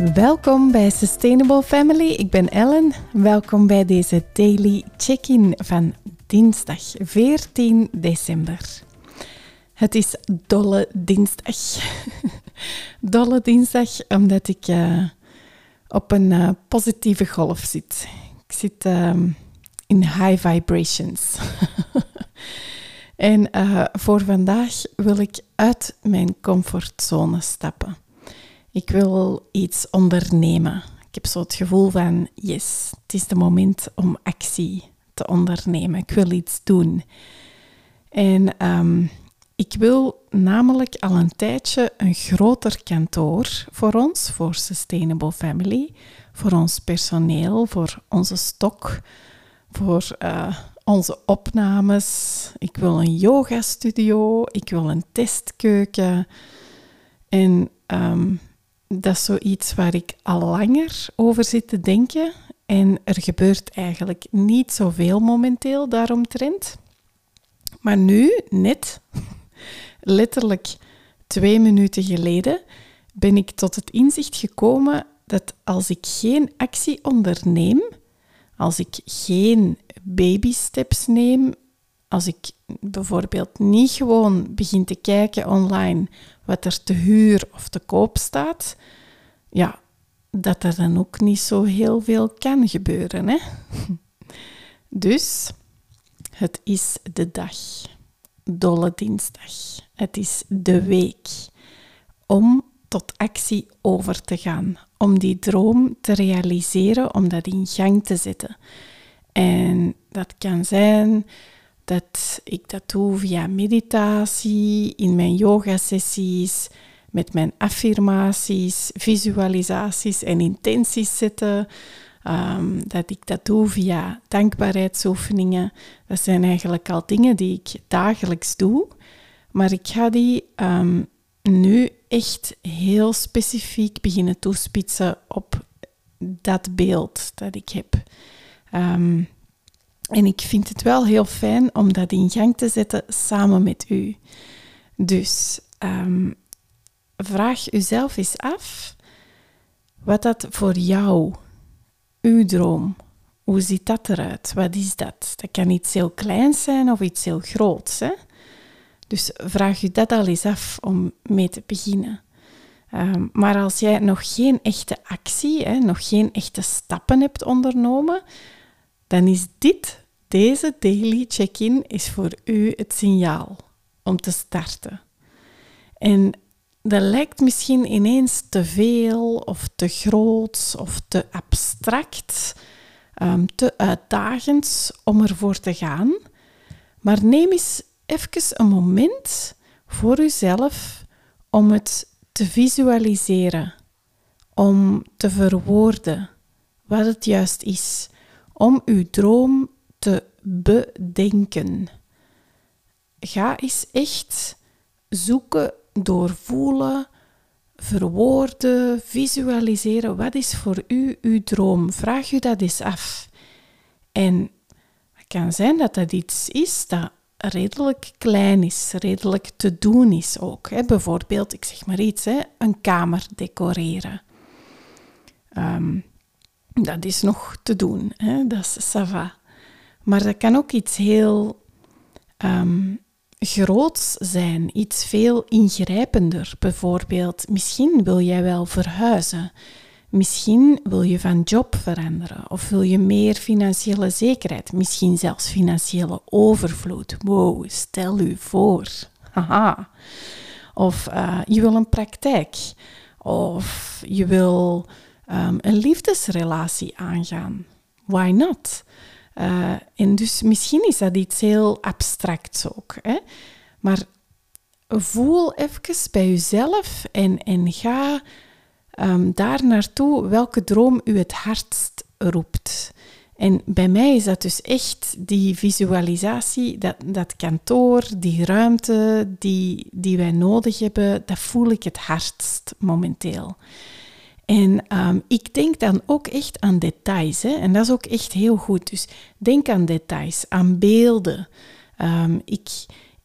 Welkom bij Sustainable Family. Ik ben Ellen. Welkom bij deze daily check-in van dinsdag 14 december. Het is dolle dinsdag. dolle dinsdag omdat ik uh, op een uh, positieve golf zit. Ik zit uh, in high vibrations. en uh, voor vandaag wil ik uit mijn comfortzone stappen. Ik wil iets ondernemen. Ik heb zo het gevoel van, yes, het is de moment om actie te ondernemen. Ik wil iets doen. En um, ik wil namelijk al een tijdje een groter kantoor voor ons, voor Sustainable Family, voor ons personeel, voor onze stok, voor uh, onze opnames. Ik wil een yoga studio, ik wil een testkeuken. En um, dat is zoiets waar ik al langer over zit te denken. En er gebeurt eigenlijk niet zoveel momenteel daaromtrent. Maar nu, net, letterlijk twee minuten geleden, ben ik tot het inzicht gekomen dat als ik geen actie onderneem, als ik geen baby steps neem, als ik bijvoorbeeld niet gewoon begin te kijken online wat er te huur of te koop staat, ja, dat er dan ook niet zo heel veel kan gebeuren. Hè? Dus het is de dag, dolle dinsdag. Het is de week om tot actie over te gaan, om die droom te realiseren, om dat in gang te zetten. En dat kan zijn dat ik dat doe via meditatie, in mijn yoga-sessies, met mijn affirmaties, visualisaties en intenties zetten. Um, dat ik dat doe via dankbaarheidsoefeningen. Dat zijn eigenlijk al dingen die ik dagelijks doe. Maar ik ga die um, nu echt heel specifiek beginnen toespitsen op dat beeld dat ik heb. Um, en ik vind het wel heel fijn om dat in gang te zetten samen met u. Dus um, vraag uzelf eens af wat dat voor jou, uw droom, hoe ziet dat eruit? Wat is dat? Dat kan iets heel kleins zijn of iets heel groots. Hè? Dus vraag u dat al eens af om mee te beginnen. Um, maar als jij nog geen echte actie, hè, nog geen echte stappen hebt ondernomen, dan is dit, deze daily check-in, is voor u het signaal om te starten. En dat lijkt misschien ineens te veel of te groot of te abstract, um, te uitdagend om ervoor te gaan. Maar neem eens even een moment voor uzelf om het te visualiseren, om te verwoorden wat het juist is, om uw droom te bedenken. Ga eens echt zoeken doorvoelen, verwoorden, visualiseren. Wat is voor u uw droom? Vraag u dat eens af. En het kan zijn dat dat iets is dat redelijk klein is, redelijk te doen is ook. Bijvoorbeeld, ik zeg maar iets, hè, een kamer decoreren. Um, dat is nog te doen, hè. dat is sava. Maar dat kan ook iets heel um, groots zijn, iets veel ingrijpender. Bijvoorbeeld, misschien wil jij wel verhuizen. Misschien wil je van job veranderen of wil je meer financiële zekerheid, misschien zelfs financiële overvloed. Wow, stel u voor. Haha. Of uh, je wil een praktijk. Of je wil um, een liefdesrelatie aangaan. Why not? Uh, en dus misschien is dat iets heel abstracts ook. Hè? Maar voel even bij jezelf en, en ga um, daar naartoe welke droom u het hardst roept. En bij mij is dat dus echt die visualisatie, dat, dat kantoor, die ruimte die, die wij nodig hebben, dat voel ik het hardst momenteel. En um, ik denk dan ook echt aan details. Hè? En dat is ook echt heel goed. Dus denk aan details, aan beelden. Um, ik,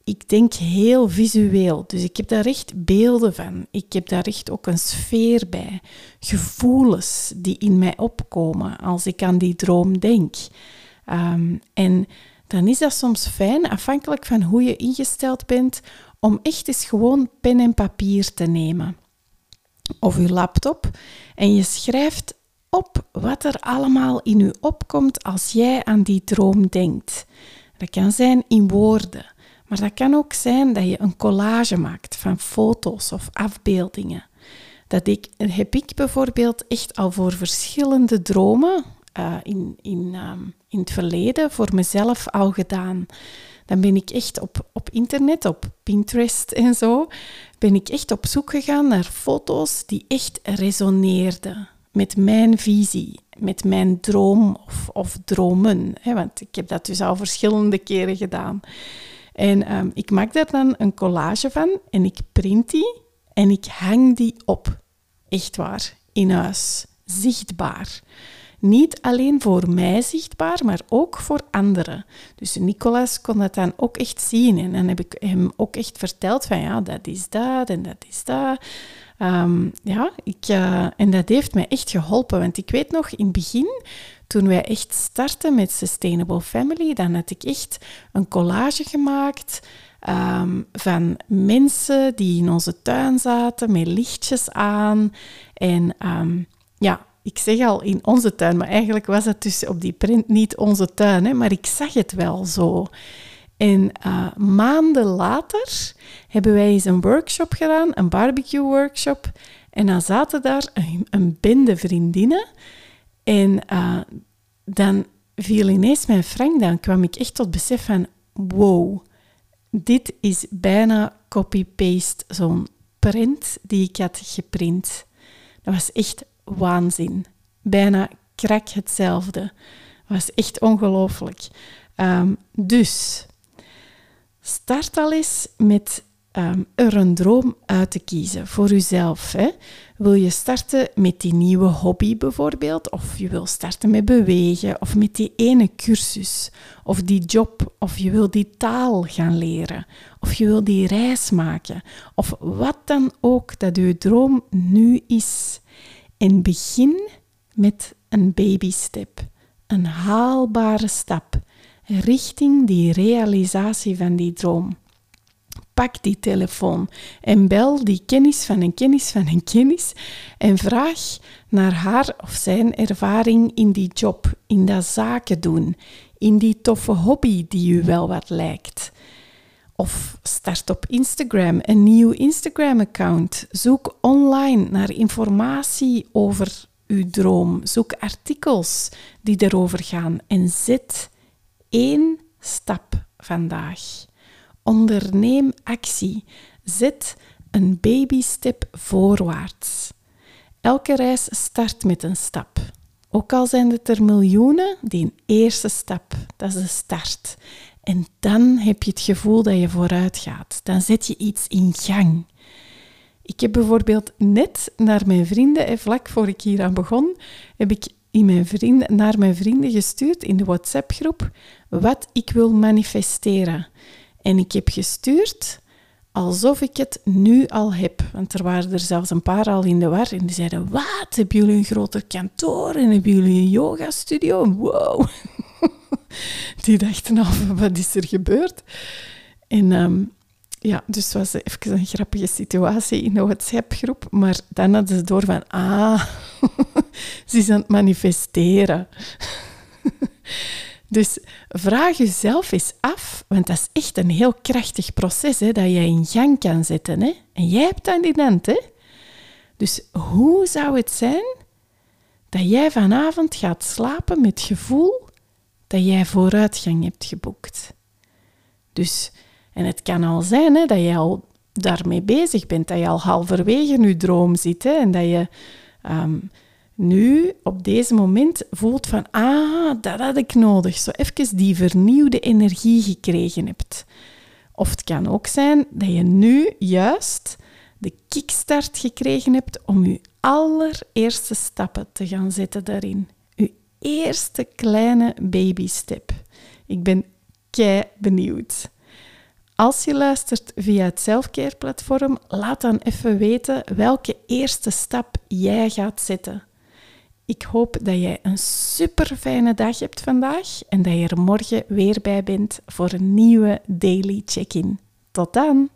ik denk heel visueel. Dus ik heb daar echt beelden van. Ik heb daar echt ook een sfeer bij. Gevoelens die in mij opkomen als ik aan die droom denk. Ehm, en dan is dat soms fijn, afhankelijk van hoe je ingesteld bent, om echt eens gewoon pen en papier te nemen. Of je laptop. En je schrijft op wat er allemaal in je opkomt als jij aan die droom denkt. Dat kan zijn in woorden, maar dat kan ook zijn dat je een collage maakt van foto's of afbeeldingen. Dat ik, heb ik bijvoorbeeld echt al voor verschillende dromen uh, in, in, um, in het verleden voor mezelf al gedaan. Dan ben ik echt op, op internet, op Pinterest en zo, ben ik echt op zoek gegaan naar foto's die echt resoneerden met mijn visie, met mijn droom of, of dromen. Hè, want ik heb dat dus al verschillende keren gedaan. En um, ik maak daar dan een collage van en ik print die en ik hang die op. Echt waar, in huis, zichtbaar. Niet alleen voor mij zichtbaar, maar ook voor anderen. Dus Nicolas kon dat dan ook echt zien. En dan heb ik hem ook echt verteld van ja, dat is dat en dat is dat. Um, ja, ik, uh, en dat heeft mij echt geholpen. Want ik weet nog, in het begin, toen wij echt startten met Sustainable Family, dan had ik echt een collage gemaakt um, van mensen die in onze tuin zaten met lichtjes aan. En um, ja, ik zeg al in onze tuin, maar eigenlijk was het dus op die print niet onze tuin, hè, maar ik zag het wel zo. En uh, maanden later hebben wij eens een workshop gedaan, een barbecue workshop. En dan zaten daar een, een bende vriendinnen. En uh, dan viel ineens mijn Frank, dan kwam ik echt tot besef van, wow, dit is bijna copy-paste zo'n print die ik had geprint. Dat was echt waanzin. Bijna krak hetzelfde. Was echt ongelooflijk. Um, dus start al eens met um, er een droom uit te kiezen voor jezelf. Hè? Wil je starten met die nieuwe hobby bijvoorbeeld? Of je wil starten met bewegen? Of met die ene cursus? Of die job? Of je wil die taal gaan leren? Of je wil die reis maken? Of wat dan ook dat je droom nu is. En begin met een babystep, een haalbare stap richting die realisatie van die droom. Pak die telefoon en bel die kennis van een kennis van een kennis en vraag naar haar of zijn ervaring in die job, in dat zaken doen, in die toffe hobby die u wel wat lijkt. Of start op Instagram een nieuw Instagram-account. Zoek online naar informatie over uw droom. Zoek artikels die erover gaan en zet één stap vandaag. Onderneem actie. Zet een babystep voorwaarts. Elke reis start met een stap. Ook al zijn het er miljoenen, die eerste stap, dat is de start. En dan heb je het gevoel dat je vooruit gaat. Dan zet je iets in gang. Ik heb bijvoorbeeld net naar mijn vrienden, vlak voor ik hier aan begon, heb ik in mijn vrienden, naar mijn vrienden gestuurd in de WhatsApp-groep wat ik wil manifesteren. En ik heb gestuurd alsof ik het nu al heb. Want er waren er zelfs een paar al in de war en die zeiden: Wat? Hebben jullie een groter kantoor en hebben jullie een yoga-studio? Wow! Die dachten al: Wat is er gebeurd? En um, ja, dus was even een grappige situatie in de WhatsApp-groep. Maar dan hadden ze door van: Ah, ze is aan het manifesteren. Dus vraag jezelf eens af, want dat is echt een heel krachtig proces hè, dat je in gang kan zetten. Hè? En jij hebt dat in de. Hè? Dus hoe zou het zijn dat jij vanavond gaat slapen met gevoel dat jij vooruitgang hebt geboekt? Dus, en het kan al zijn hè, dat je al daarmee bezig bent, dat je al halverwege je droom zit hè, en dat je... Ehm, nu op deze moment voelt van, ah, dat had ik nodig. Zo even die vernieuwde energie gekregen hebt. Of het kan ook zijn dat je nu juist de kickstart gekregen hebt om je allereerste stappen te gaan zetten daarin. Eerste kleine babystep. Ik ben kei benieuwd. Als je luistert via het Selfcare-platform, laat dan even weten welke eerste stap jij gaat zetten. Ik hoop dat jij een super fijne dag hebt vandaag en dat je er morgen weer bij bent voor een nieuwe daily check-in. Tot dan!